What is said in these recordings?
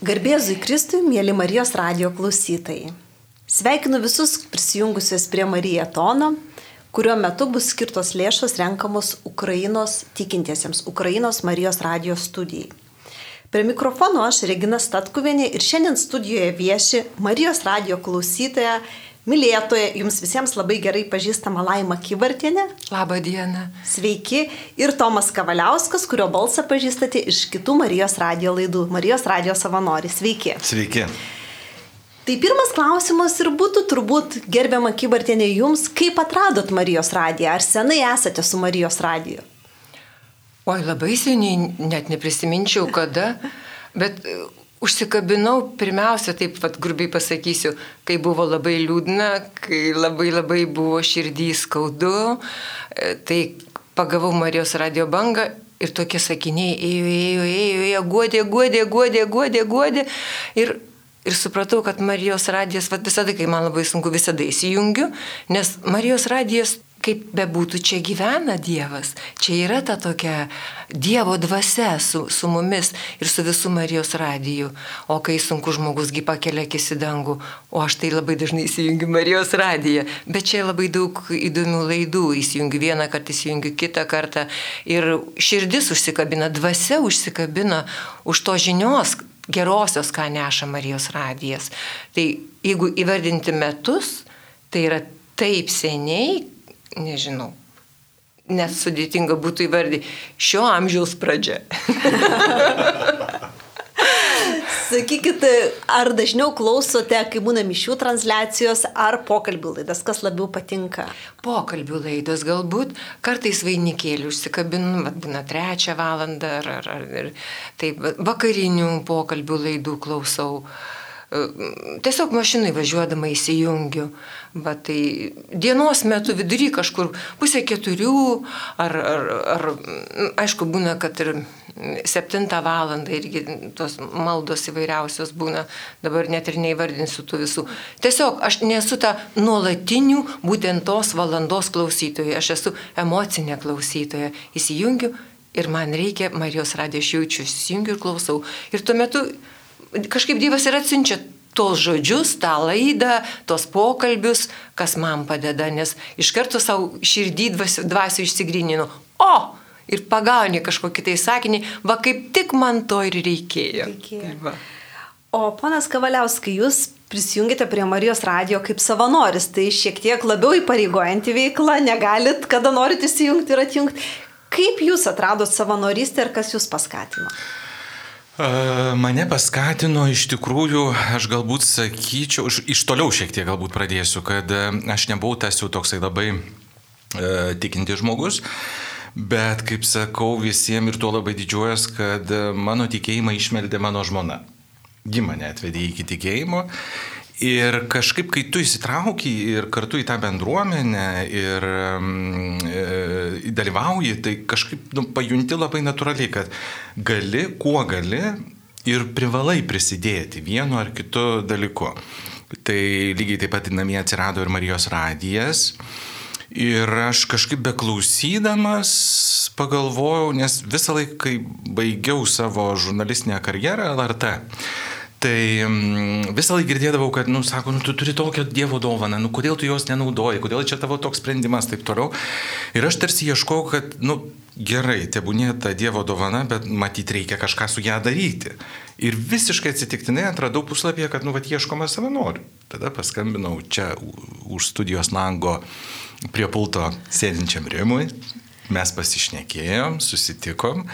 Garbėzui Kristui, mėly Marijos radio klausytojai. Sveikinu visus prisijungusius prie Marija Tono, kurio metu bus skirtos lėšos renkamos Ukrainos tikintiesiems, Ukrainos Marijos radio studijai. Prie mikrofono aš Regina Statkuvienė ir šiandien studijoje vieši Marijos radio klausytoja mylėtoja, jums visiems labai gerai pažįstama Laima Kyvartienė. Labą dieną. Sveiki. Ir Tomas Kavaliauskas, kurio balsą pažįstate iš kitų Marijos radio laidų. Marijos radio savanori. Sveiki. Sveiki. Tai pirmas klausimas ir būtų turbūt gerbiama Kybartienė jums, kaip atradot Marijos radiją? Ar senai esate su Marijos radiju? Oi, labai seniai, net neprisiminčiau kada, bet Užsikabinau pirmiausia, taip pat grubiai pasakysiu, kai buvo labai liūdna, kai labai labai buvo širdį skaudu, e, tai pagavau Marijos radio bangą ir tokie sakiniai ėjo, ėjo, ėjo, ėjo, godė, godė, godė, godė, godė. Ir, ir supratau, kad Marijos radijas, visada, kai man labai sunku, visada įsijungiu, nes Marijos radijas kaip bebūtų, čia gyvena Dievas, čia yra ta tokia Dievo dvasia su, su mumis ir su visų Marijos radiju. O kai sunku žmogusgi pakelia akis į dangų, o aš tai labai dažnai įsijungiu Marijos radiją, bet čia labai daug įdomių laidų, įsijungiu vieną kartą, įsijungiu kitą kartą ir širdis užsikabina, dvasia užsikabina už to žinios gerosios, ką neša Marijos radijas. Tai jeigu įvardinti metus, tai yra taip seniai, nežinau, nes sudėtinga būtų įvardyti šio amžiaus pradžia. Sakykit, ar dažniau klausote, kai būna mišių transliacijos, ar pokalbių laidas, kas labiau patinka? Pokalbių laidos galbūt, kartais vainikėlių užsikabinu, būna trečią valandą, ar, ar, ar, ar taip, vakarinių pokalbių laidų klausau. Uh, tiesiog mašinai važiuodama įsijungiu. Va, tai dienos metu vidury kažkur pusė keturių, ar, ar, ar aišku, būna, kad ir septintą valandą irgi tos maldos įvairiausios būna, dabar net ir neįvardinsiu tų visų. Tiesiog aš nesu ta nuolatinių būtent tos valandos klausytoja, aš esu emocinė klausytoja. Įsijungiu ir man reikia Marijos radiją, aš jaučiu, įsijungiu ir klausau. Ir tuo metu kažkaip Dievas ir atsiunčia tos žodžius, tą laidą, tos pokalbius, kas man padeda, nes iš karto savo širdį dvasių, dvasių išsigryninu. O! Ir pagauni kažkokį tai sakinį, va kaip tik man to ir reikėjo. reikėjo. Tai o ponas Kavaliauskai, jūs prisijungite prie Marijos radio kaip savanoris, tai šiek tiek labiau įpareigojanti veikla, negalit, kada norit įsijungti ir atjungti. Kaip jūs atradot savanorystę ir kas jūs paskatino? Mane paskatino iš tikrųjų, aš galbūt sakyčiau, iš toliau šiek tiek galbūt pradėsiu, kad e, aš nebuvau tas jau toksai labai e, tikinti žmogus, bet kaip sakau visiems ir tuo labai didžiuojas, kad mano tikėjimą išmeldė mano žmona. Ji mane atvedė iki tikėjimo Ir kažkaip, kai tu įsitrauki ir kartu į tą bendruomenę ir e, dalyvauji, tai kažkaip nu, pajunti labai natūraliai, kad gali, kuo gali ir privalai prisidėti vienu ar kitu dalyku. Tai lygiai taip pat namie atsirado ir Marijos radijas. Ir aš kažkaip beklausydamas pagalvojau, nes visą laiką, kai baigiau savo žurnalistinę karjerą LRT, Tai um, visą laiką girdėdavau, kad, nu, sako, nu, tu turi tokią Dievo dovaną, nu, kodėl tu jos nenaudoji, kodėl čia tavo toks sprendimas, taip toliau. Ir aš tarsi ieškau, kad, nu, gerai, tebūnė ta Dievo dovana, bet matyti reikia kažką su ją daryti. Ir visiškai atsitiktinai atradau puslapyje, kad, nu, va, ieškoma savanorių. Tada paskambinau čia už studijos lango prie pulto sėdinčiam Rimui, mes pasišnekėjom, susitikom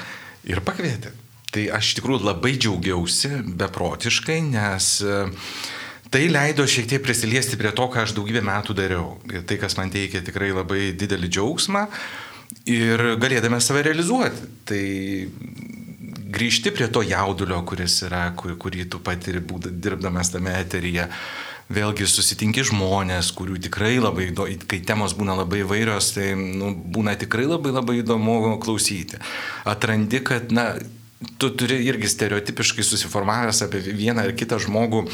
ir pakvietėm. Tai aš iš tikrųjų labai džiaugiausi beprotiškai, nes e, tai leido šiek tiek prisiliesti prie to, ką aš daugybę metų dariau. Ir tai, kas man teikia tikrai labai didelį džiaugsmą ir galėdame save realizuoti. Tai grįžti prie to jaudulio, kuris yra, kur, kurį tu patiri dirbdamas tame eteryje. Vėlgi susitinki žmonės, kurių tikrai labai įdomu, kai temos būna labai vairios, tai nu, būna tikrai labai labai įdomu klausyti. Atrandi, kad, na, tu turi irgi stereotipiškai susiformavęs apie vieną ar kitą žmogų,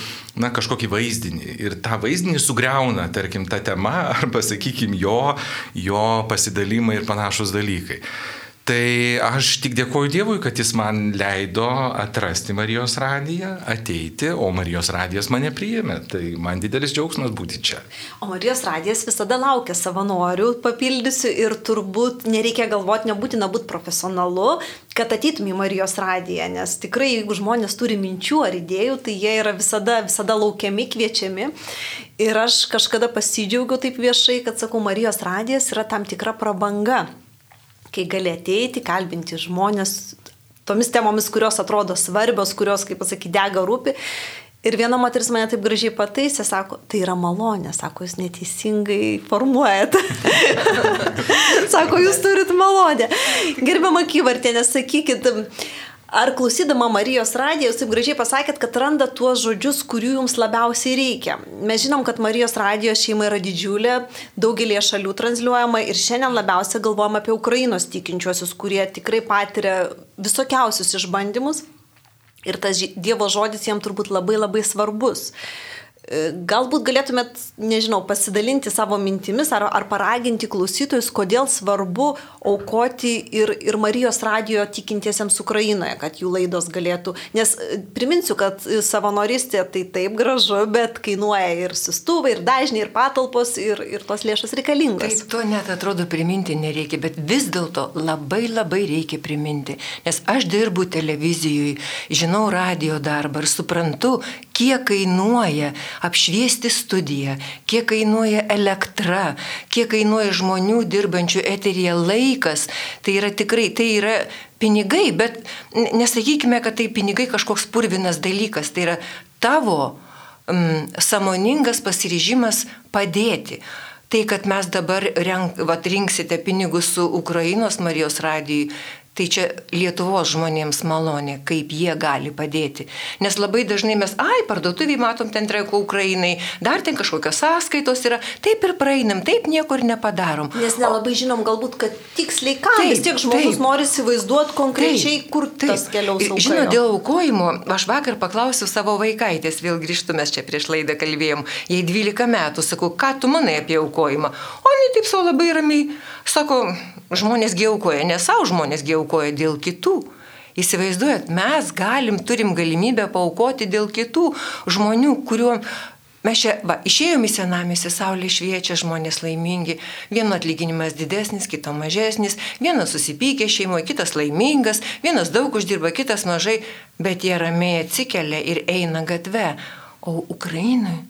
na, kažkokį vaizdinį. Ir tą vaizdinį sugriauna, tarkim, ta tema arba, sakykime, jo, jo pasidalymai ir panašus dalykai. Tai aš tik dėkoju Dievui, kad jis man leido atrasti Marijos radiją, ateiti, o Marijos radijas mane priėmė. Tai man didelis džiaugsmas būti čia. O Marijos radijas visada laukia savanorių, papildysiu ir turbūt nereikia galvoti, nebūtina būti profesionalu, kad ateitum į Marijos radiją, nes tikrai jeigu žmonės turi minčių ar idėjų, tai jie yra visada, visada laukiami, kviečiami. Ir aš kažkada pasidžiaugiau taip viešai, kad sakau, Marijos radijas yra tam tikra prabanga kai gali ateiti, kalbinti žmonės tomis temomis, kurios atrodo svarbios, kurios, kaip pasakyti, dega rūpi. Ir viena moteris mane taip gražiai pataisė, sako, tai yra malonė, sako, jūs neteisingai formuojate. sako, jūs turit malonę. Gerbiamą kyvartę, nesakykit, Ar klausydama Marijos radiją, jūs taip gražiai pasakėt, kad randa tuos žodžius, kurių jums labiausiai reikia. Mes žinom, kad Marijos radijos šeima yra didžiulė, daugelie šalių transliuojama ir šiandien labiausiai galvojam apie Ukrainos tikinčiuosius, kurie tikrai patiria visokiausius išbandymus. Ir tas Dievo žodis jiems turbūt labai labai svarbus. E, galbūt galėtumėt, nežinau, pasidalinti savo mintimis ar, ar paraginti klausytojus, kodėl svarbu aukoti ir, ir Marijos radijo tikintiesiems Ukrainoje, kad jų laidos galėtų. Nes e, priminsiu, kad savanoristė tai taip gražu, bet kainuoja ir sistuvai, ir dažniai, ir patalpos, ir, ir tos lėšos reikalingos. Taip, to net atrodo priminti nereikia, bet vis dėlto labai labai reikia priminti. Nes aš dirbu televizijoje, žinau radio darbą ir suprantu, kiek kainuoja apšviesti studiją, kiek kainuoja elektra, kiek kainuoja žmonių dirbančių eteryje laikas. Tai yra tikrai, tai yra pinigai, bet nesakykime, kad tai pinigai kažkoks purvinas dalykas, tai yra tavo mm, samoningas pasiryžimas padėti. Tai, kad mes dabar renk, vat, rinksite pinigus su Ukrainos Marijos radijui, Tai čia Lietuvos žmonėms malonė, kaip jie gali padėti. Nes labai dažnai mes, ai, parduotuvį matom ten treko Ukrainai, dar ten kažkokios sąskaitos yra, taip ir praeinam, taip nieko ir nepadarom. Nes nelabai žinom galbūt, kad tiksliai ką, taip, vis tiek žmogus taip, nori įsivaizduoti konkrečiai, taip, kur taip, tas keliaus. Žinot, dėl aukojimo, aš vakar paklausiau savo vaikaitės, vėl grįžtume čia prieš laidą kalbėjom, jai 12 metų, sakau, ką tu manai apie aukojimą? O ne taip savo labai ramiai, sako, žmonės gėaukoja, ne savo žmonės gėaukoja dėl kitų. Įsivaizduojat, mes galim, turim galimybę paukoti dėl kitų žmonių, kuriuo Mes čia, va, išėjom į senamėsi, saulė šviečia, žmonės laimingi, vieno atlyginimas didesnis, kito mažesnis, vienas susipykė šeimoje, kitas laimingas, vienas daug uždirba, kitas mažai, bet jie ramiai atsikelia ir eina gatve. O Ukrainai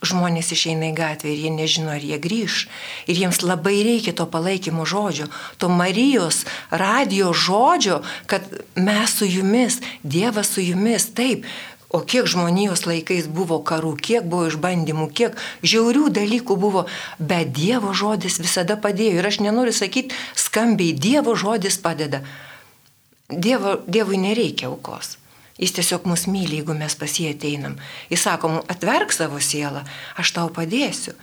žmonės išeina į gatvę ir jie nežino, ar jie grįž. Ir jiems labai reikia to palaikymo žodžio, to Marijos radio žodžio, kad mes su jumis, Dievas su jumis, taip. O kiek žmonijos laikais buvo karų, kiek buvo išbandymų, kiek žiaurių dalykų buvo, bet Dievo žodis visada padėjo. Ir aš nenoriu sakyti skambiai, Dievo žodis padeda. Dievo, dievui nereikia aukos. Jis tiesiog mus myli, jeigu mes pas jį ateinam. Jis sako, atverk savo sielą, aš tau padėsiu.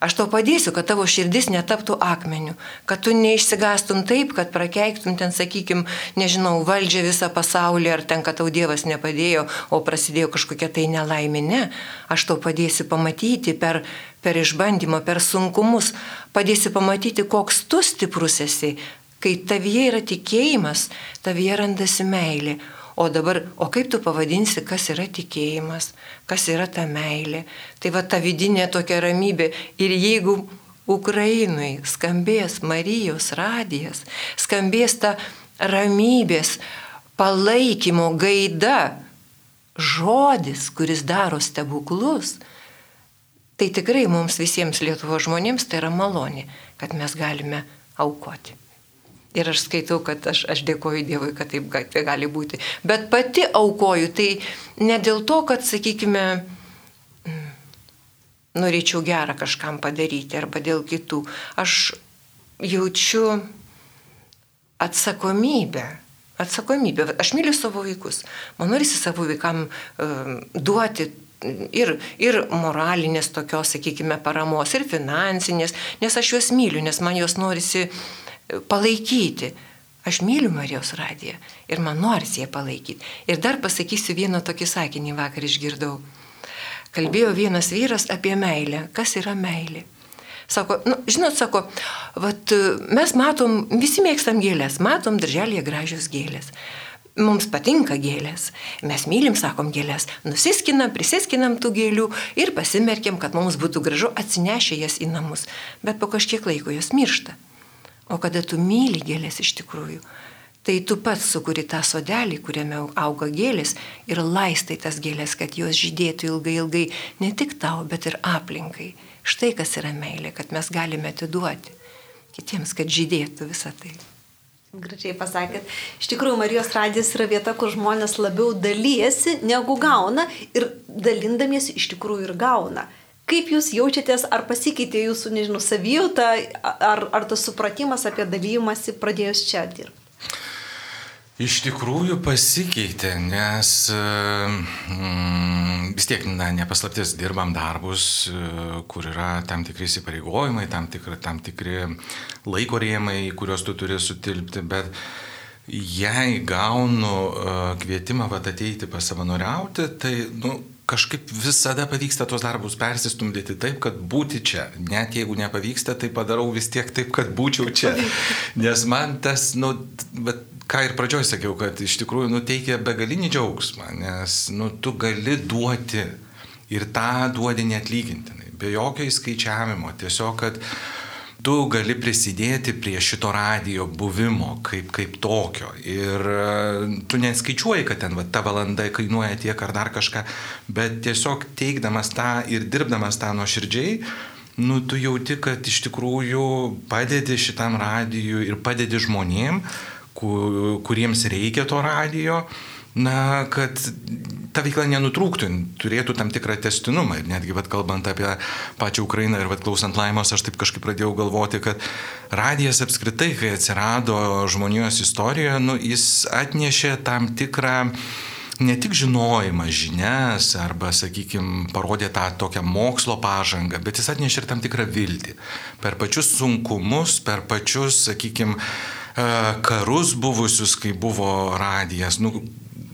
Aš tau padėsiu, kad tavo širdis netaptų akmeniu, kad tu neišsigastum taip, kad prakeiktum ten, sakykim, nežinau, valdžią visą pasaulį, ar ten, kad tau Dievas nepadėjo, o prasidėjo kažkokia tai nelaimė. Ne, aš tau padėsiu pamatyti per, per išbandymą, per sunkumus, padėsiu pamatyti, koks tu stiprus esi. Kai tavyje yra tikėjimas, tavyje randasi meilė. O dabar, o kaip tu pavadinsi, kas yra tikėjimas, kas yra ta meilė. Tai va ta vidinė tokia ramybė. Ir jeigu Ukrainai skambės Marijos radijas, skambės ta ramybės, palaikymo gaida, žodis, kuris daro stebuklus, tai tikrai mums visiems Lietuvo žmonėms tai yra malonė, kad mes galime aukoti. Ir aš skaitau, kad aš, aš dėkoju Dievui, kad taip tai gali būti. Bet pati aukoju, tai ne dėl to, kad, sakykime, norėčiau gerą kažkam padaryti arba dėl kitų. Aš jaučiu atsakomybę. Atsakomybę. Aš myliu savo vaikus. Man norisi savo vaikam uh, duoti ir, ir moralinės tokios, sakykime, paramos, ir finansinės, nes aš juos myliu, nes man juos norisi palaikyti. Aš myliu Marijos radiją ir man norisi ją palaikyti. Ir dar pasakysiu vieną tokį sakinį vakar išgirdau. Kalbėjo vienas vyras apie meilę. Kas yra meilė? Sako, nu, žinot, sako, vat, mes matom, visi mėgstam gėlės, matom darželėje gražios gėlės. Mums patinka gėlės, mes mylim, sakom, gėlės, nusiskinam, prisiskinam tų gėlių ir pasimerkiam, kad mums būtų gražu atsinešę jas į namus. Bet po kažkiek laiko jos miršta. O kada tu myli gėlės iš tikrųjų, tai tu pats sukuri tą sodelį, kuriame auga gėlės ir laistai tas gėlės, kad jos žydėtų ilgai, ilgai ne tik tau, bet ir aplinkai. Štai kas yra meilė, kad mes galime atiduoti kitiems, kad žydėtų visą tai. Gražiai pasakėt. Iš tikrųjų, Marijos radijas yra vieta, kur žmonės labiau dalyjasi negu gauna ir dalindamiesi iš tikrųjų ir gauna. Kaip jūs jaučiatės, ar pasikeitė jūsų, nežinau, savijauta, ar, ar tas supratimas apie dalymasi pradėjus čia dirbti? Iš tikrųjų pasikeitė, nes mm, vis tiek, na, nepaslaptis, dirbam darbus, kur yra tam tikri įsipareigojimai, tam tikri, tam tikri laiko rėmai, kuriuos tu turi sutilpti, bet jei gaunu kvietimą vat, ateiti pasavanoriauti, tai, nu, kažkaip visada pavyksta tuos darbus persistumdyti taip, kad būti čia. Net jeigu nepavyksta, tai padarau vis tiek taip, kad būčiau čia. Nes man tas, nu, bet ką ir pradžioj sakiau, kad iš tikrųjų nuteikia begalinį džiaugsmą, nes nu, tu gali duoti ir tą duodi netlygintinai, be jokio įskaičiavimo, tiesiog, kad tu gali prisidėti prie šito radijo buvimo kaip, kaip tokio. Ir e, tu neskaičiuoji, kad ten va, ta valanda kainuoja tiek ar dar kažką, bet tiesiog teikdamas tą ir dirbdamas tą nuoširdžiai, nu, tu jauti, kad iš tikrųjų padedi šitam radijui ir padedi žmonėm, kuriems reikia to radijo, na, kad ta veikla nenutrūktų, turėtų tam tikrą testinumą. Ir netgi, bet kalbant apie pačią Ukrainą ir bet klausant laimos, aš taip kažkaip pradėjau galvoti, kad radijas apskritai, kai atsirado žmonijos istorijoje, nu, jis atnešė tam tikrą ne tik žinojimą, žinias arba, sakykime, parodė tą tokią mokslo pažangą, bet jis atnešė ir tam tikrą viltį. Per pačius sunkumus, per pačius, sakykime, karus buvusius, kai buvo radijas. Nu,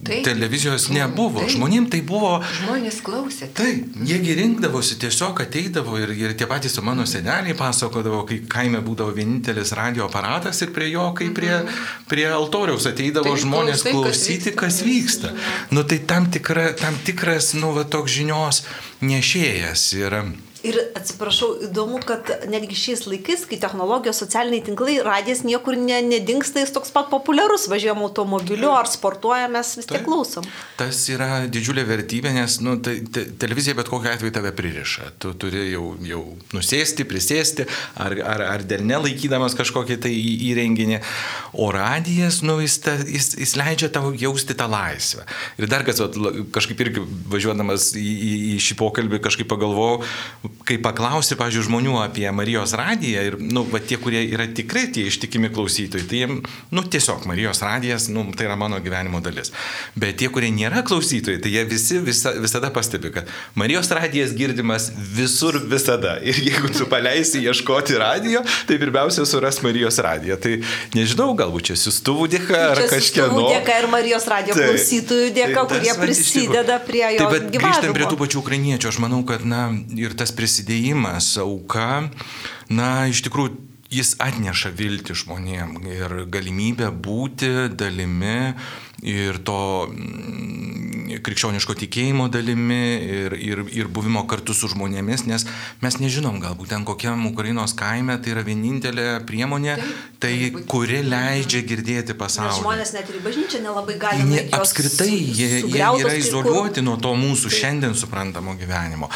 Taip, televizijos nebuvo. Taip, Žmonėm tai buvo. Žmonės klausė. Taip, jiegi rinkdavosi, tiesiog ateidavo ir, ir tie patys mano seneliai pasakodavo, kai kaime būdavo vienintelis radio aparatas ir prie jo, kai prie, mhm. prie altoriaus ateidavo taip, žmonės klausai, klausyti, kas vyksta. Kas vyksta. Nu tai tam, tikra, tam tikras, nu, va, toks žinios nešėjas. Ir, Ir atsiprašau, įdomu, kad netgi šiais laikais, kai technologijos, socialiniai tinklai, radijas niekur ne, nedingsta, jis toks pat populiarus, važiuojam automobiliu ar sportuojam, mes vis tiek klausom. Tas yra didžiulė vertybė, nes nu, te, te, televizija bet kokiu atveju tave pririša. Tu turi jau, jau nusėsti, prisėsti, ar, ar, ar dar nelaikydamas kažkokį tai įrenginį. O radijas, nu, jis, ta, jis, jis leidžia tau jausti tą laisvę. Ir dar kas, kažkaip irgi važiuodamas į, į, į šį pokalbį, kažkaip pagalvojau, kai paklausi, pažiūrėjau, žmonių apie Marijos radiją ir, nu, va, tie, kurie yra tikrai tie ištikimi klausytojai, tai jiems, nu, tiesiog Marijos radijas, nu, tai yra mano gyvenimo dalis. Bet tie, kurie nėra klausytojai, tai jie visi visa, visada pastebi, kad Marijos radijas girdimas visur visada. Ir jeigu tu paleisi ieškoti radijo, tai pirmiausia suras Marijos radiją. Tai nežinau, galbūt čia siūstuvų dėka ar kažkieno. Dėka ir Marijos radijo tai, klausytojų dėka, tai kurie prisideda prie jo. Taip, bet grįžtant prie tų pačių ukrainiečių, aš manau, kad, na, ir tas prisidėjimas, auka, na, iš tikrųjų, jis atneša viltį žmonėm ir galimybę būti dalimi ir to mm, krikščioniško tikėjimo dalimi ir, ir, ir buvimo kartu su žmonėmis, nes mes nežinom, galbūt ten kokiam Ukrainos kaime tai yra vienintelė priemonė, Taip, tai kuri leidžia girdėti pasaulį. Žmonės net ir bažnyčia nelabai gali. Ne, apskritai, jie, jie yra izoliuoti nuo to mūsų Taip. šiandien suprantamo gyvenimo.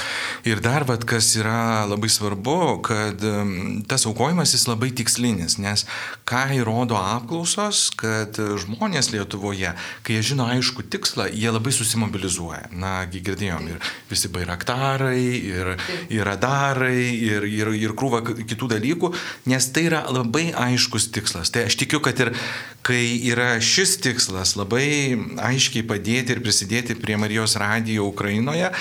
Ir dar vad, kas yra labai svarbu, kad mm, tas aukojimas jis labai tikslinis, nes ką įrodo apklausos, kad žmonės Lietuvoje kai jie žino aišku tikslą, jie labai susimobilizuoja. Na, girdėjom, ir visi bairaktarai, ir, ir radarai, ir, ir, ir krūva kitų dalykų, nes tai yra labai aiškus tikslas. Tai aš tikiu, kad ir kai yra šis tikslas labai aiškiai padėti ir prisidėti prie Marijos radijo Ukrainoje,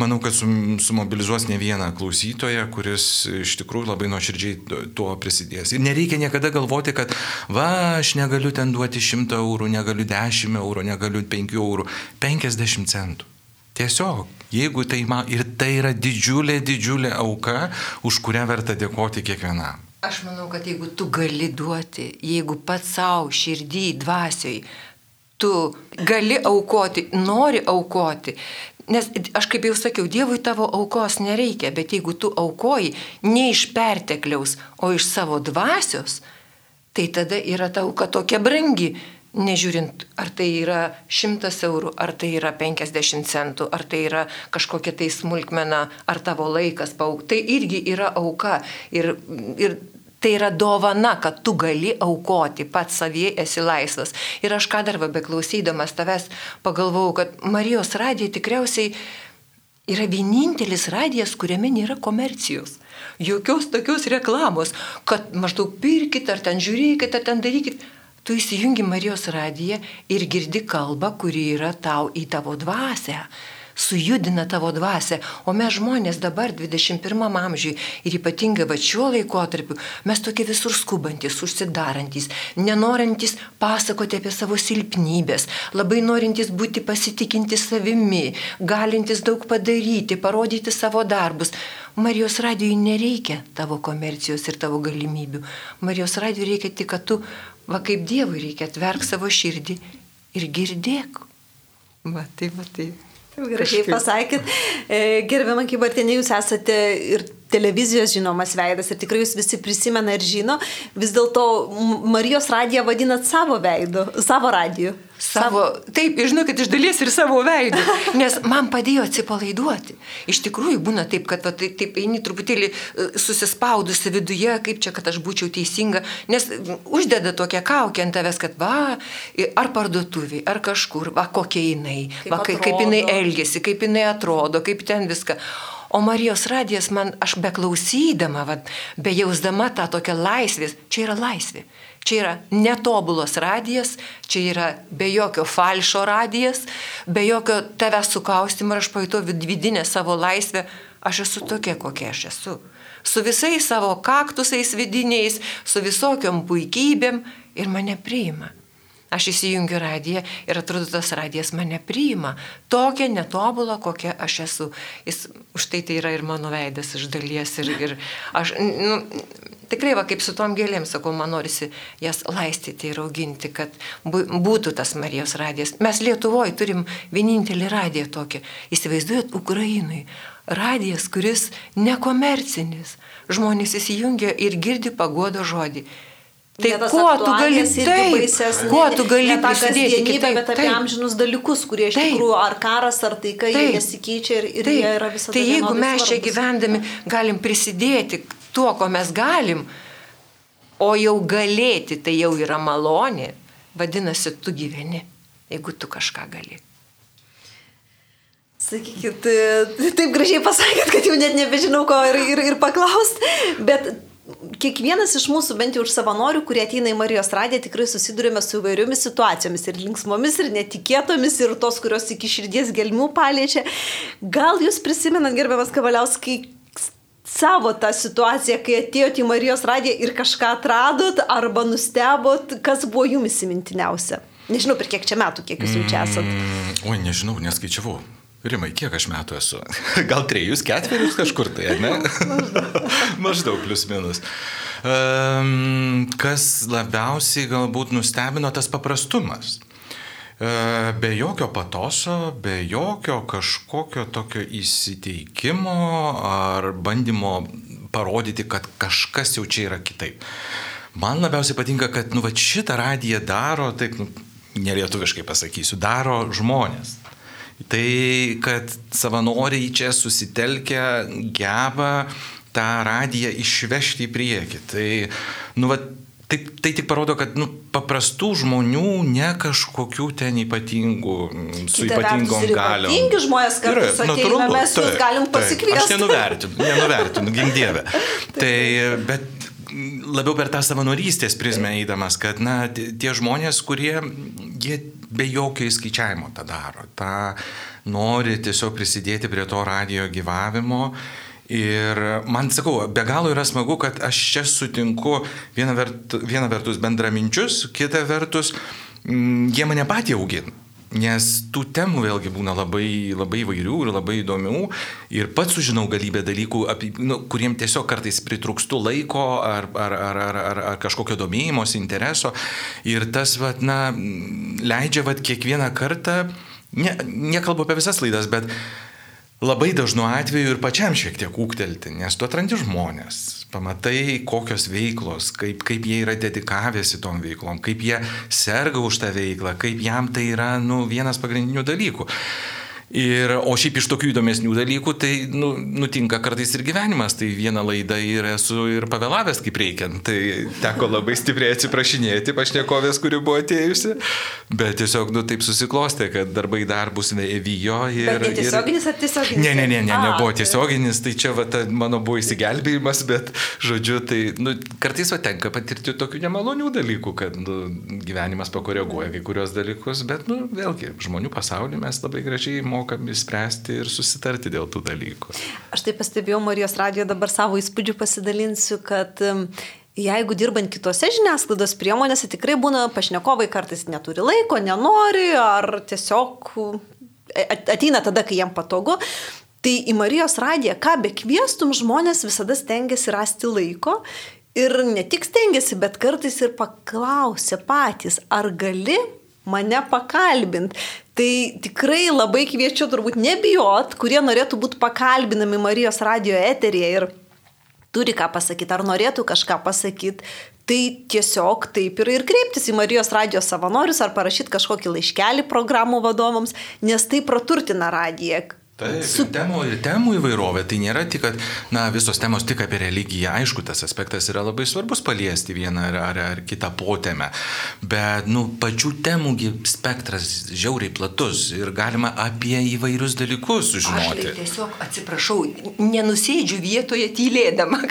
manau, kad sumobilizuos ne vieną klausytoją, kuris iš tikrųjų labai nuoširdžiai tuo prisidės. Ir nereikia niekada galvoti, kad va, aš negaliu ten duoti 100 eurų, negaliu 10 eurų, negaliu 5 eurų, 50 centų. Tiesiog Jeigu tai man, ir tai yra didžiulė, didžiulė auka, už kurią verta dėkoti kiekvienam. Aš manau, kad jeigu tu gali duoti, jeigu pats savo širdį, dvasioj, tu gali aukoti, nori aukoti. Nes aš kaip jau sakiau, Dievui tavo aukos nereikia, bet jeigu tu aukoji ne iš pertekliaus, o iš savo dvasios, tai tada yra ta auka tokia brangi, Nežiūrint, ar tai yra 100 eurų, ar tai yra 50 centų, ar tai yra kažkokia tai smulkmena, ar tavo laikas pauk, tai irgi yra auka. Ir, ir tai yra dovana, kad tu gali aukoti, pats savie esi laisvas. Ir aš ką dar beklausydamas tavęs pagalvojau, kad Marijos radija tikriausiai yra vienintelis radijas, kuriame nėra komercijos. Jokios tokios reklamos, kad maždaug pirkit, ar ten žiūrėkit, ar ten darykit tu įsijungi Marijos radiją ir girdi kalbą, kuri yra tau į tavo dvasę sujudina tavo dvasę. O mes žmonės dabar 21 amžiui ir ypatingai va šiuo laikotarpiu, mes tokie visur skubantis, užsidarantis, nenorintis pasakoti apie savo silpnybės, labai norintis būti pasitikinti savimi, galintis daug padaryti, parodyti savo darbus. Marijos radijui nereikia tavo komercijos ir tavo galimybių. Marijos radijui reikia tik, kad tu Va kaip Dievui reikia atverk savo širdį ir girdėk. Va, tai va, tai. Gražiai pasakėt. E, gerbiamą Kybartinį, jūs esate ir televizijos žinomas veidas ir tikrai jūs visi prisimena ir žino, vis dėlto Marijos radiją vadinat savo veidu, savo radiju. Savo, taip, žinokit, iš dalies ir savo veidu, nes man padėjo atsipalaiduoti. Iš tikrųjų būna taip, kad va, taip, taip eini truputėlį e, susispaudusi viduje, kaip čia, kad aš būčiau teisinga, nes uždeda tokią kaukę ant tavęs, kad va, ar parduotuviai, ar kažkur, va, kokia jinai, kaip, va, kaip, kaip jinai elgesi, kaip jinai atrodo, kaip ten viską. O Marijos radijas man, aš beklausydama, vat, bejausdama tą tokią laisvės, čia yra laisvė. Čia yra netobulos radijas, čia yra be jokio falšo radijas, be jokio tave sukaustimo ir aš pajutau vidinę savo laisvę. Aš esu tokia, kokia aš esu. Su visais savo kaktusais vidiniais, su visokiom puikybėm ir mane priima. Aš įsijungiu radiją ir atrodo, tas radijas mane priima. Tokia netobula, kokia aš esu. Jis už tai tai yra ir mano veidas iš dalies. Ir, ir aš, nu, tikrai, va, kaip su tom gėlėm, sakau, man norisi jas laistyti ir auginti, kad būtų tas Marijos radijas. Mes Lietuvoje turim vienintelį radiją tokį. Įsivaizduojat, Ukrainai. Radijas, kuris nekomercinis. Žmonės įsijungia ir girdi pagodo žodį. Tai kuo tu gali, taip, baisesnė, kuo tu gali prisidėti kitaip, bet apie taip. amžinus dalykus, kurie iš taip. tikrųjų ar karas, ar taika, taip. jie nesikeičia ir, ir taip. jie yra visada. Tai jeigu mes čia gyvendami galim prisidėti tuo, ko mes galim, o jau galėti, tai jau yra malonė, vadinasi, tu gyveni, jeigu tu kažką gali. Sakykit, taip gražiai pasakėt, kad jau net nebežinau ko ir, ir, ir paklaust, bet kiekvienas iš mūsų, bent jau iš savanorių, kurie ateina į Marijos radiją, tikrai susidurime su įvairiomis situacijomis ir linksmomis, ir netikėtomis, ir tos, kurios iki širdies gelmių paliečia. Gal jūs prisimenat, gerbiamas Kavaliauskai, savo tą situaciją, kai atėjote į Marijos radiją ir kažką atradot arba nustebot, kas buvo jums įsimintiniausia? Nežinau, per kiek čia metų, kiek jūs jau čia esat. Mm, oi, nežinau, neskaičiavau. Rimai, kiek aš metų esu? Gal trejus, ketverius kažkur tai, ne? Maždaug plius minus. Um, kas labiausiai galbūt nustebino tas paprastumas. Uh, be jokio patoso, be jokio kažkokio tokio įsiteikimo ar bandymo parodyti, kad kažkas jau čia yra kitaip. Man labiausiai patinka, kad nu, va, šitą radiją daro, taip, nu, nelietuviškai pasakysiu, daro žmonės. Tai, kad savanoriai čia susitelkę geba tą radiją išvežti į priekį. Tai, nu, va, tai, tai tik parodo, kad nu, paprastų žmonių, ne kažkokių ten ypatingų, su Kita ypatingom galiom. Ypatingi žmonės, kad natūralu, mes juos galim pasikviesti. Aš nenuvertinu, nenuvertinu, gink dievę. tai, bet labiau per tą savanorystės prizmę eidamas, kad na, tie žmonės, kurie jie be jokio įskaičiavimo tą daro, tą nori tiesiog prisidėti prie to radio gyvavimo. Ir man sakau, be galo yra smagu, kad aš čia sutinku viena, vert, viena vertus bendraminčius, kita vertus mm, jie mane patį augina. Nes tų temų vėlgi būna labai, labai vairių ir labai įdomių. Ir pats sužinau galybę dalykų, apie, nu, kuriem tiesiog kartais pritrūkstu laiko ar, ar, ar, ar, ar, ar kažkokio domėjimosi, intereso. Ir tas, vat, na, leidžia vat, kiekvieną kartą, ne, nekalbu apie visas laidas, bet labai dažnu atveju ir pačiam šiek tiek ūktelti, nes tu atrandi žmonės, pamatai, kokios veiklos, kaip, kaip jie yra dedikavęsi tom veiklom, kaip jie serga už tą veiklą, kaip jam tai yra nu, vienas pagrindinių dalykų. Ir, o šiaip iš tokių įdomesnių dalykų, tai nu, nutinka kartais ir gyvenimas. Tai vieną laidą ir esu ir pavėlavęs kaip reikiant. Tai teko labai stipriai atsiprašinėti pašnekovės, kuri buvo atėjusi. Bet tiesiog, nu, taip susiklostė, kad darbai darbus vyjo. Ir, bet tiesioginis ir... ar tiesioginis? Ne, ne, ne, ne, nebuvo tiesioginis. Tai čia va, ta, mano buvo įsigelbėjimas, bet, žodžiu, tai nu, kartais va, tenka patirti tokių nemalonių dalykų, kad nu, gyvenimas pakoreguoja kai kurios dalykus. Bet, nu, vėlgi, žmonių pasaulyje mes labai gražiai mokame mokami spręsti ir susitarti dėl tų dalykų. Aš tai pastebėjau Marijos radijo dabar savo įspūdžių pasidalinsiu, kad jeigu dirbant kitose žiniasklaidos priemonėse tikrai būna pašnekovai kartais neturi laiko, nenori ar tiesiog e, ateina tada, kai jiem patogu. Tai į Marijos radiją, ką be kvieštum, žmonės visada stengiasi rasti laiko ir ne tik stengiasi, bet kartais ir paklausia patys, ar gali mane pakalbint. Tai tikrai labai kviečiu turbūt nebijot, kurie norėtų būti pakalbinami Marijos radio eterėje ir turi ką pasakyti, ar norėtų kažką pasakyti, tai tiesiog taip ir, ir kreiptis į Marijos radijos savanorius ar parašyti kažkokį laiškelį programų vadovams, nes tai praturtina radiją. Taip, su temų ir temų įvairovė. Tai nėra tik, kad na, visos temos tik apie religiją. Aišku, tas aspektas yra labai svarbus paliesti vieną ar, ar, ar kitą potėmę. Bet nu, pačių temų spektras žiauriai platus ir galima apie įvairius dalykus sužinoti. Aš tai tiesiog atsiprašau, nenusėdžiu vietoje tylėdama.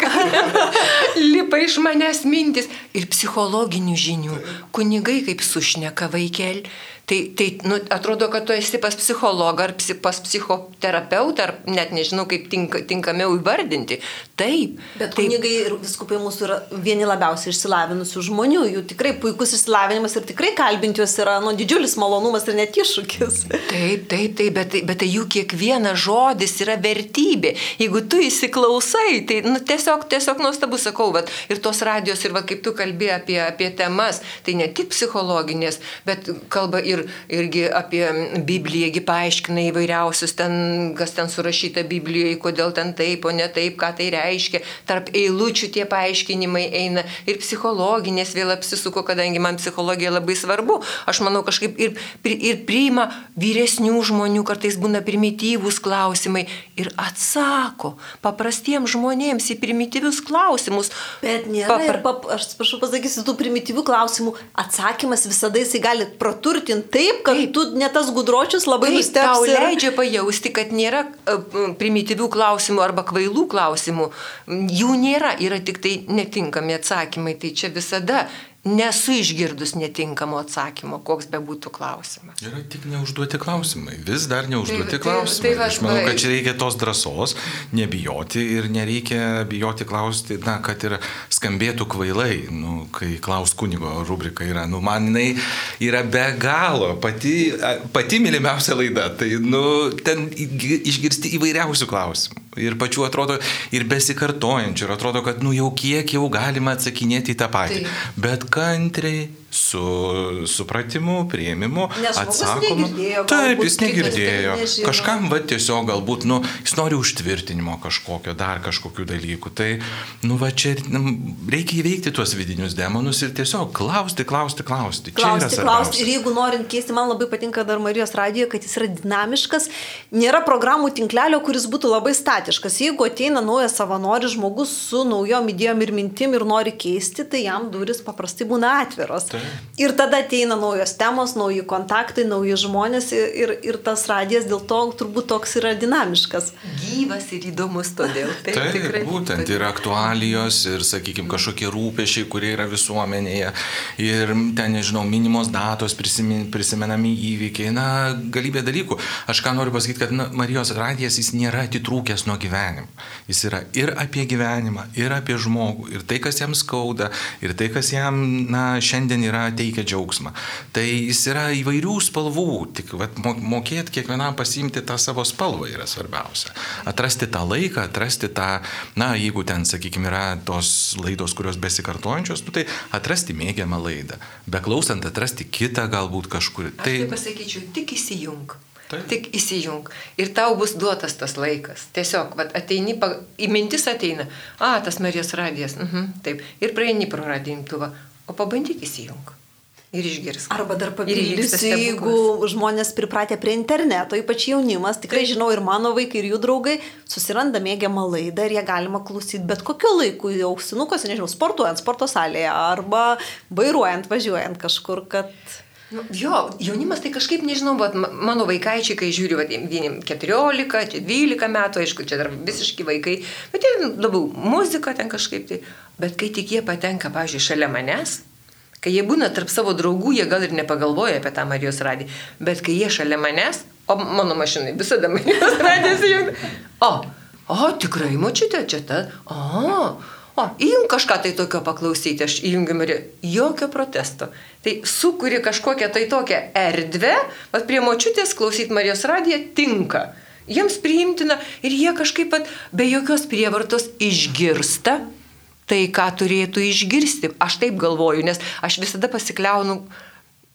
Lipa iš manęs mintis ir psichologinių žinių. Kunigai kaip sušneka vaikel Tai, tai nu, atrodo, kad tu esi pas psichologą ar psi, pas psichoterapeutą, ar net nežinau, kaip tink, tinkamiau įvardinti. Taip. Bet taip. kunigai ir viskupai mūsų yra vieni labiausiai išsilavinusių žmonių, jų tikrai puikus išsilavinimas ir tikrai kalbinti juos yra nu, didžiulis malonumas ir net iššūkis. Taip, taip, taip, bet, bet tai jų kiekvienas žodis yra vertybė. Jeigu tu įsiklausai, tai nu, tiesiog, tiesiog nuostabu sakau, bet ir tos radijos, ir va, kaip tu kalbėjai apie, apie temas, tai ne tik psichologinės, bet kalba ir ir irgi apie Bibliją, paaiškina įvairiausius ten, kas ten surašyta Biblijoje, kodėl ten taip, o ne taip, ką tai reiškia. Tarp eilučių tie paaiškinimai eina ir psichologinės vėl apsisuko, kadangi man psichologija labai svarbu. Aš manau kažkaip ir, ir priima vyresnių žmonių, kartais būna primityvūs klausimai ir atsako paprastiems žmonėms į primityvius klausimus. Bet nėra, Papra... pap, aš prašau pasakysiu, tų primityvių klausimų atsakymas visada jisai gali praturtinti taip, kad taip. tu ne tas gudročius labai nustebsi. Tau leidžia pajausti, kad nėra e, primityvių klausimų arba kvailų klausimų. Jų nėra, yra tik tai netinkami atsakymai. Tai čia visada nesu išgirdus netinkamo atsakymo, koks be būtų klausimas. Yra tik neužduoti klausimai, vis dar neužduoti tai, klausimai. Tai, tai, Aš manau, kad čia reikia tos drąsos, nebijoti ir nereikia bijoti klausti, na, kad ir skambėtų kvailai, nu, kai klaus kunigo rubrika yra, nu, man jinai yra be galo, pati, pati mylimiausia laida, tai, nu, ten išgirsti įvairiausių klausimų. Ir pačių atrodo, ir besikartojančių, ir atrodo, kad, nu, jau kiek jau galima atsakinėti į tą patį. Taip. Bet kantriai, su supratimu, prieimimu, atsakomu. Taip, jis negirdėjo. Kažkam, va, tiesiog galbūt, nu, jis nori užtvirtinimo kažkokio, dar kažkokių dalykų. Tai, nu, va, čia nu, reikia įveikti tuos vidinius demonus ir tiesiog klausti, klausti, klausti. Klausti, klausti. Ir jeigu norint keisti, man labai patinka dar Marijos radijo, kad jis yra dinamiškas, nėra programų tinklelio, kuris būtų labai statiškas. Jeigu ateina naujas savanoris žmogus su naujom idėjom ir mintim ir nori keisti, tai jam duris paprastai būna atviros. Tai. Ir tada ateina naujos temos, nauji kontaktai, nauji žmonės ir, ir tas radijas dėl to turbūt toks yra dinamiškas. Gy gyvas ir įdomus todėl. Taip, taip tikrai. Būtent todėl. ir aktualijos, ir, sakykime, kažkokie rūpešiai, kurie yra visuomenėje, ir ten, nežinau, minimos datos, prisimin, prisimenami įvykiai, na, galybė dalykų. Aš ką noriu pasakyti, kad na, Marijos radijas jis nėra atitrūkęs nuo gyvenimo. Jis yra ir apie gyvenimą, ir apie žmogų, ir tai, kas jam skauda, ir tai, kas jam, na, šiandien yra teikia džiaugsmą. Tai jis yra įvairių spalvų, tik vat, mokėti kiekvienam pasimti tą savo spalvą yra svarbiausia. Atrasti tą laiką, atrasti tą, na, jeigu ten, sakykime, yra tos laidos, kurios besikartojančios, nu, tai atrasti mėgiamą laidą. Beklausant, atrasti kitą galbūt kažkur. Tai... Aš tai pasakyčiau, tik įsijung. Taip. Tik įsijung. Ir tau bus duotas tas laikas. Tiesiog, vat, ateini, į mintis ateina, a, tas Marijos radijas, mhm, taip. Ir praeini pro radintuvą, o pabandyk įsijung ir išgirs. Arba dar papildysiu, jeigu žmonės pripratę prie interneto, ypač jaunimas, tikrai žinau ir mano vaikai, ir jų draugai, susiranda mėgiamą laidą ir jie galima klausyti bet kokiu laiku, jau ausinukose, nežinau, sportuojant sporto salėje arba vairuojant, važiuojant kažkur, kad... Nu, jo, jaunimas tai kažkaip nežinau, bet mano vaikaičiai, kai žiūriu, vienim 14, 12 metų, aišku, čia dar visiškai vaikai, bet jie labiau muzika ten kažkaip tai, bet kai tik jie patenka, pažiūrėjau, šalia manęs, Kai jie būna tarp savo draugų, jie gal ir nepagalvoja apie tą Marijos radiją, bet kai jie šalia manęs, o mano mašinai visada Marijos radijas įjungia. O, o, tikrai mačiute čia tą, o, o, įjung kažką tai tokio paklausyti, aš įjungiu Mariją, jokio protesto. Tai sukuri kažkokią tai tokią erdvę, bet prie močiutės klausyti Marijos radiją tinka. Jiems priimtina ir jie kažkaip pat be jokios prievartos išgirsta tai, ką turėtų išgirsti. Aš taip galvoju, nes aš visada pasikliaunu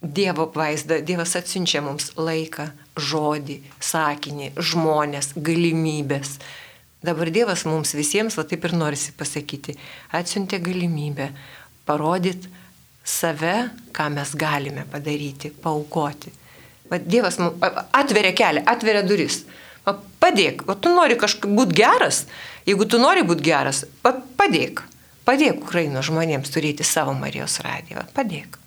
Dievo vaizdą. Dievas atsiunčia mums laiką, žodį, sakinį, žmonės, galimybės. Dabar Dievas mums visiems, va taip ir norisi pasakyti, atsiuntė galimybę parodyti save, ką mes galime padaryti, paukoti. Va, Dievas atveria kelią, atveria duris. Va, padėk, o tu nori kažkaip būti geras, jeigu tu nori būti geras, va, padėk. Padėk Ukrainos žmonėms turėti savo Marijos radiją. Padėk.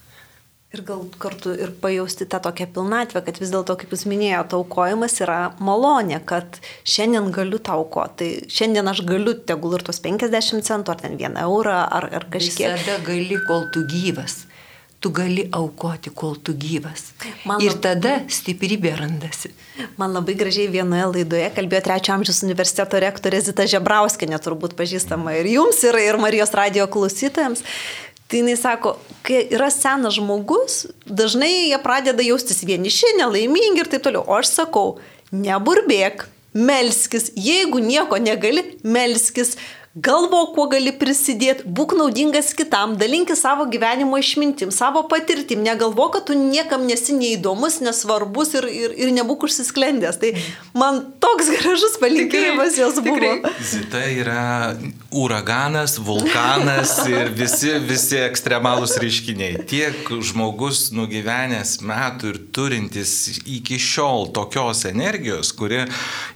Ir gal kartu ir pajausti tą tokią pilnatvę, kad vis dėlto, kaip jūs minėjote, aukojimas yra malonė, kad šiandien galiu taukoti. Tai šiandien aš galiu, tegul ir tos 50 centų, ar ten 1 eurą, ar, ar kažkiek. Visada gali, kol tu gyvas tu gali aukoti, kol tu gyvas. Man ir tada stiprybė randasi. Man labai gražiai vienoje laidoje kalbėjo trečio amžiaus universiteto rektorė Zita Žebrauskinė, turbūt pažįstama ir jums, ir, ir Marijos radio klausytojams. Tai jinai sako, kai yra senas žmogus, dažnai jie pradeda jaustis vieniši, nelaimingi ir taip toliau. O aš sakau, neburbėk, melskis, jeigu nieko negali, melskis, Galvo, kuo gali prisidėti, būk naudingas kitam, dalinkis savo gyvenimo išmintim, savo patirtim, negalvo, kad tu niekam nesi neįdomus, nesvarbus ir, ir, ir nebūk užsisklendęs. Tai man toks gražus palinkėjimas jos buvo. Tikrai. Zita yra uraganas, vulkanas ir visi, visi ekstremalūs reiškiniai. Tiek žmogus nugyvenęs metų ir turintis iki šiol tokios energijos, kuri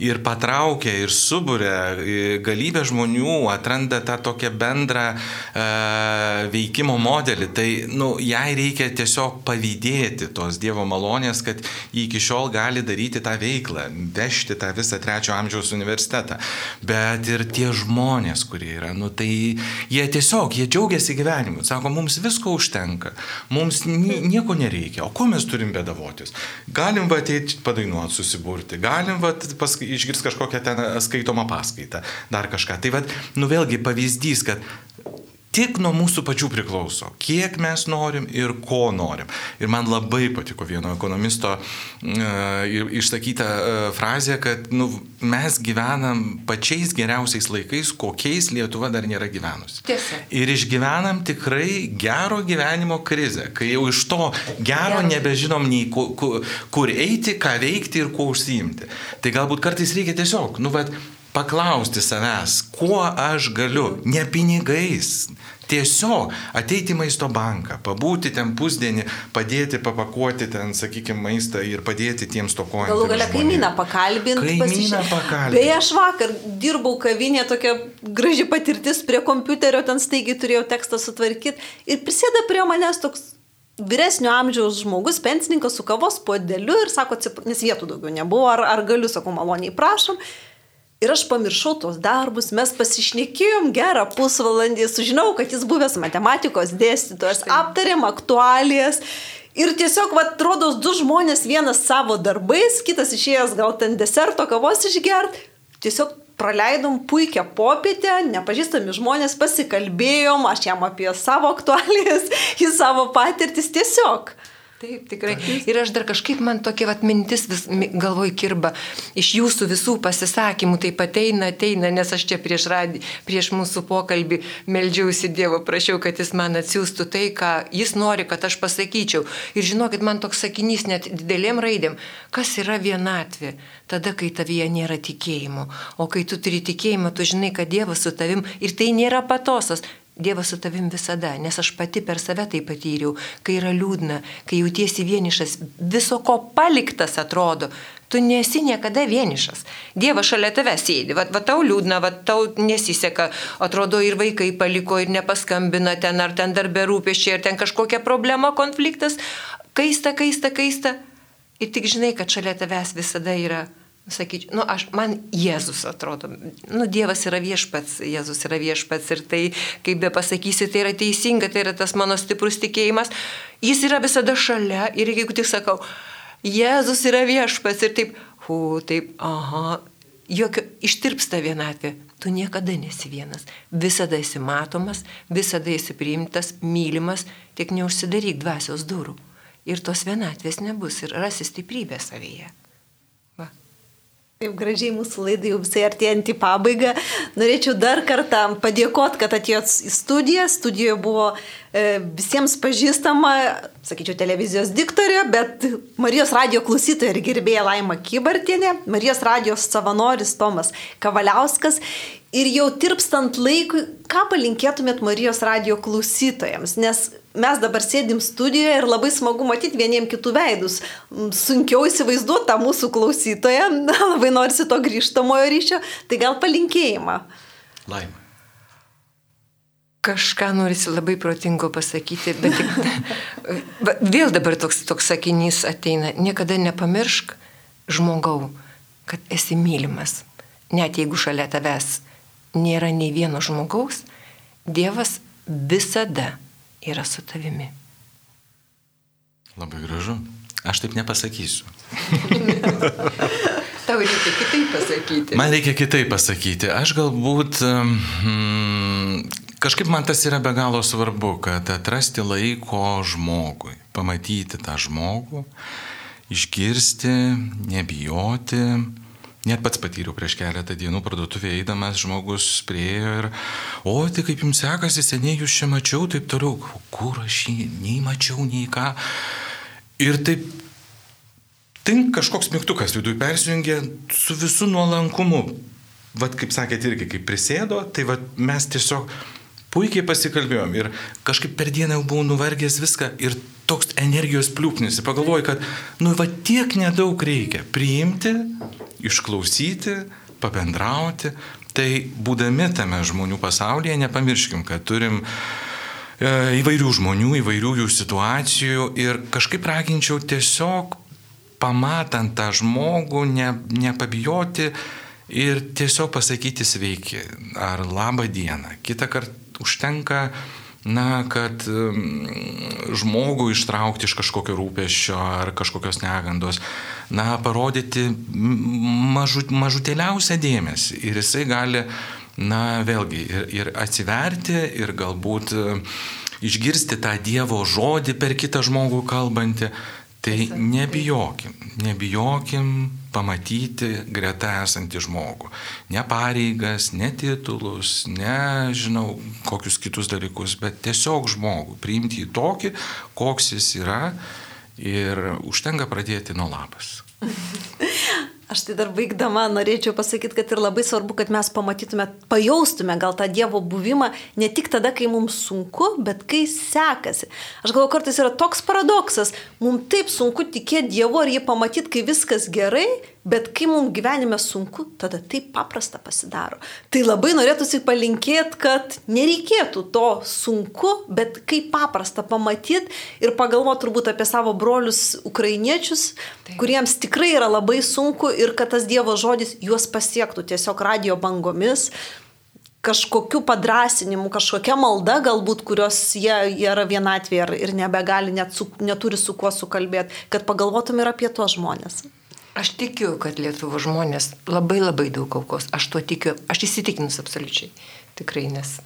ir patraukia, ir subūrė galybę žmonių atranda tą tokią bendrą e, veikimo modelį, tai nu, jai reikia tiesiog pavydėti tos Dievo malonės, kad jį iki šiol gali daryti tą veiklą, vežti tą visą trečio amžiaus universitetą. Bet ir tie žmonės, kurie yra, nu, tai jie tiesiog, jie džiaugiasi gyvenimu, sako, mums visko užtenka, mums nieko nereikia, o ko mes turim bedavotis? Galim va ateiti padainuoti, susiburti, galim va išgirsti kažkokią ten skaitomą paskaitą, dar kažką. Tai va, nu vėlgi pavyzdys, kad tik nuo mūsų pačių priklauso, kiek mes norim ir ko norim. Ir man labai patiko vieno ekonomisto uh, išsakyta uh, frazė, kad nu, mes gyvenam pačiais geriausiais laikais, kokiais Lietuva dar nėra gyvenusi. Tiesa. Ir išgyvenam tikrai gero gyvenimo krizę, kai jau iš to gero nebežinom nei kur, kur eiti, ką veikti ir kuo užsiimti. Tai galbūt kartais reikia tiesiog, nu, bet paklausti savęs, kuo aš galiu, ne pinigais. Tiesiog ateiti į maisto banką, pabūti ten pusdienį, padėti papakuoti ten, sakykime, maistą ir padėti tiems tokojantiems. Galų galia kaimyną pakalbinti. Kaimyną pakalbinti. Beje, aš vakar dirbau kavinė, tokia graži patirtis prie kompiuterio, ten staigiai turėjau tekstą sutvarkyti ir prisėda prie manęs toks vyresnio amžiaus žmogus, pensininkas su kavos podeliu ir sako, nes vietų daugiau nebuvo, ar, ar galiu, sakau, maloniai prašom Ir aš pamiršau tos darbus, mes pasišnekėjom gerą pusvalandį, sužinau, kad jis buvęs matematikos dėstytojas, aptarėm aktualijas. Ir tiesiog, va, atrodo, du žmonės, vienas savo darbais, kitas išėjęs gal ten deserto kavos išgert. Tiesiog praleidom puikią popietę, nepažįstami žmonės, pasikalbėjom, aš jam apie savo aktualijas, į savo patirtis tiesiog. Taip, tikrai. Ir aš dar kažkaip man tokia vat, mintis vis galvoj kirba. Iš jūsų visų pasisakymų taip ateina, ateina, nes aš čia prieš, radi, prieš mūsų pokalbį meldžiausi Dievo, prašiau, kad jis man atsiųstų tai, ką jis nori, kad aš pasakyčiau. Ir žinokit, man toks sakinys net didelėm raidėm. Kas yra vienatvė? Tada, kai tavyje nėra tikėjimo. O kai tu turi tikėjimą, tu žinai, kad Dievas su tavim ir tai nėra patosas. Dievas su tavim visada, nes aš pati per save tai patyriau, kai yra liūdna, kai jautiesi vienišas, viso ko paliktas atrodo, tu nesi niekada vienišas. Dievas šalia tave sėdi, va, va tau liūdna, va tau nesiseka, atrodo ir vaikai paliko ir nepaskambina ten, ar ten darbė rūpeščiai, ar ten kažkokia problema, konfliktas, kaista, kaista, kaista. Ir tik žinai, kad šalia tavęs visada yra sakyčiau, nu, aš, man Jėzus atrodo, nu, Dievas yra viešpats, Jėzus yra viešpats ir tai, kaip be pasakysi, tai yra teisinga, tai yra tas mano stiprus tikėjimas, jis yra visada šalia ir jeigu tik sakau, Jėzus yra viešpats ir taip, hu, taip, aha, jokio ištirpsta vienatvė, tu niekada nesi vienas, visada esi matomas, visada esi priimtas, mylimas, tik neužsidaryk dvasios durų. Ir tos vienatvės nebus ir rasi stiprybę savyje. Taip gražiai mūsų laidai jau visai artėjant į pabaigą. Norėčiau dar kartą padėkoti, kad atėjot į studiją. Studijoje buvo e, visiems pažįstama, sakyčiau, televizijos diktorė, bet Marijos radio klausytoja ir gerbėja Laima Kybartienė, Marijos radijos savanoris Tomas Kavaliauskas. Ir jau tirpstant laikui, ką palinkėtumėt Marijos radio klausytojams? Nes mes dabar sėdim studijoje ir labai smagu matyti vieniem kitų veidus. Sunkiau įsivaizduoti tą mūsų klausytoją, labai norisi to grįžtamojo ryšio, tai gal palinkėjimą. Laima. Kažką norisi labai protingo pasakyti, bet tik, vėl dabar toks, toks sakinys ateina. Niekada nepamiršk žmogau, kad esi mylimas. Net jeigu šalia tavęs nėra nei vieno žmogaus, Dievas visada yra su tavimi. Labai gražu. Aš taip nepasakysiu. Tau reikia kitaip pasakyti. Man reikia kitaip pasakyti. Aš galbūt... Hmm, kažkaip man tas yra be galo svarbu, kad atrasti laiko žmogui, pamatyti tą žmogų, išgirsti, nebijoti, Net pats patyriau prieš keletą dienų parduotuvėje eidamas, žmogus priejo ir, o tai kaip jums sekasi, seniai jūs čia mačiau, taip toliau, kur aš jį nei mačiau, nei ką. Ir taip, tink kažkoks mygtukas viduje persijungė su visų nuolankumu. Vat kaip sakėte irgi, kaip prisėdo, tai vat mes tiesiog puikiai pasikalbėjom ir kažkaip per dieną jau buvau nuvargęs viską ir toks energijos pliūpnis. Pagalvoju, kad, nu, va tiek nedaug reikia priimti, išklausyti, pabendrauti. Tai būdami tame žmonių pasaulyje, nepamirškim, kad turim e, įvairių žmonių, įvairių jų situacijų ir kažkaip raginčiau tiesiog pamatant tą žmogų, ne, nepabijoti ir tiesiog pasakyti sveiki ar labą dieną. Kita kartą užtenka na, kad žmogų ištraukti iš kažkokio rūpešio ar kažkokios negandos, na, parodyti mažu, mažutėliausią dėmesį. Ir jisai gali, na, vėlgi ir, ir atsiverti ir galbūt išgirsti tą Dievo žodį per kitą žmogų kalbantį. Tai nebijokim, nebijokim pamatyti greta esantį žmogų. Ne pareigas, ne titulus, ne, žinau, kokius kitus dalykus, bet tiesiog žmogų. Priimti jį tokį, koks jis yra ir užtenka pradėti nuo labas. Aš tai dar baigdama norėčiau pasakyti, kad ir labai svarbu, kad mes pamatytume, pajaustume gal tą Dievo buvimą ne tik tada, kai mums sunku, bet kai sekasi. Aš galvoju, kartais yra toks paradoksas, mums taip sunku tikėti Dievu ar jį pamatyti, kai viskas gerai, Bet kai mums gyvenime sunku, tada taip paprasta pasidaro. Tai labai norėtųsi palinkėti, kad nereikėtų to sunku, bet kaip paprasta pamatyti ir pagalvoti turbūt apie savo brolius ukrainiečius, taip. kuriems tikrai yra labai sunku ir kad tas Dievo žodis juos pasiektų tiesiog radio bangomis, kažkokiu padrasinimu, kažkokia malda galbūt, kurios jie, jie yra vienatvėje ir, nebegali, net su, neturi su kuo sukalbėti, kad pagalvotum ir apie tuos žmonės. Aš tikiu, kad Lietuvo žmonės labai labai daug aukos. Aš tuo tikiu. Aš įsitikinus absoliučiai. Tikrai, nes.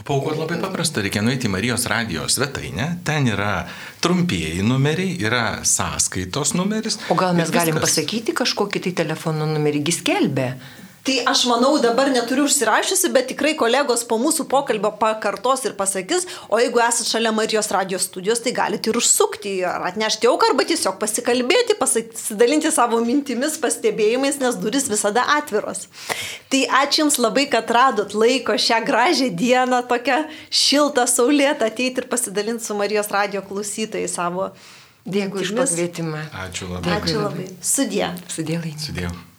O paukot labai paprasta, reikia nueiti į Marijos radijos svetainę, ten yra trumpieji numeriai, yra sąskaitos numeris. O gal mes galim pasakyti kažkokį tai telefono numerį, jis kelbė. Tai aš manau, dabar neturiu užsirašysi, bet tikrai kolegos po mūsų pokalbio pakartos ir pasakys, o jeigu esate šalia Marijos radijos studijos, tai galite ir užsukti, ar atnešti auką, arba tiesiog pasikalbėti, pasidalinti savo mintimis, pastebėjimais, nes duris visada atviros. Tai ačiū Jums labai, kad radot laiko šią gražią dieną, tokią šiltą, saulėtą ateiti ir pasidalinti su Marijos radio klausytojai savo. Dėkui už pakvietimą. Ačiū labai. Ačiū labai. Sudė. Sudėlai. Sudėjau.